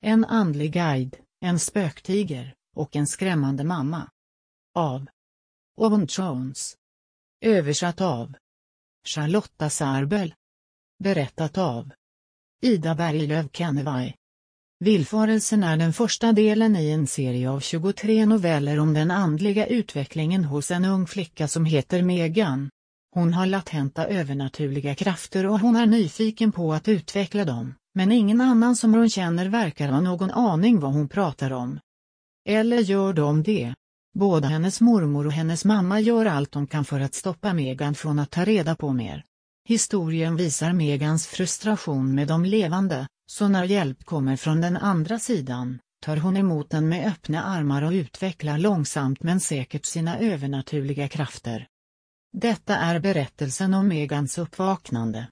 En andlig guide, en spöktiger, och en skrämmande mamma. Av Owen Jones. Översatt av Charlotta Sarbel. Berättat av Ida Berglöf Kennevay. Villfarelsen är den första delen i en serie av 23 noveller om den andliga utvecklingen hos en ung flicka som heter Megan. Hon har latenta övernaturliga krafter och hon är nyfiken på att utveckla dem, men ingen annan som hon känner verkar ha någon aning vad hon pratar om. Eller gör de det? Både hennes mormor och hennes mamma gör allt de kan för att stoppa Megan från att ta reda på mer. Historien visar Megans frustration med de levande, så när hjälp kommer från den andra sidan, tar hon emot den med öppna armar och utvecklar långsamt men säkert sina övernaturliga krafter. Detta är berättelsen om Megans uppvaknande.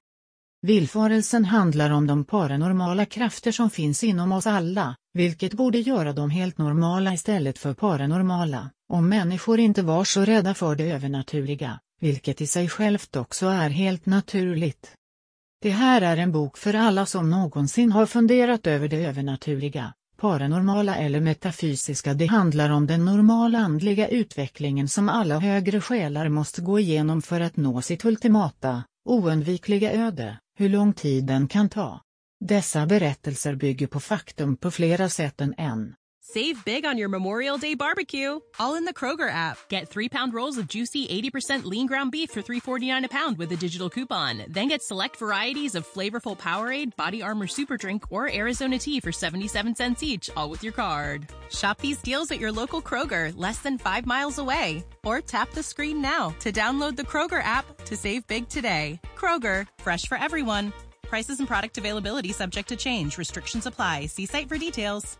Villfarelsen handlar om de paranormala krafter som finns inom oss alla, vilket borde göra dem helt normala istället för paranormala, om människor inte var så rädda för det övernaturliga, vilket i sig självt också är helt naturligt. Det här är en bok för alla som någonsin har funderat över det övernaturliga, paranormala eller metafysiska. Det handlar om den normala andliga utvecklingen som alla högre själar måste gå igenom för att nå sitt ultimata, oundvikliga öde, hur lång tid den kan ta. Dessa berättelser bygger på faktum på flera sätt än en. Save big on your Memorial Day barbecue, all in the Kroger app. Get three pound rolls of juicy 80% lean ground beef for $3.49 a pound with a digital coupon. Then get select varieties of flavorful Powerade, Body Armor Super Drink, or Arizona tea for 77 cents each, all with your card. Shop these deals at your local Kroger, less than five miles away. Or tap the screen now to download the Kroger app to save big today. Kroger, fresh for everyone. Prices and product availability subject to change. Restrictions apply. See site for details.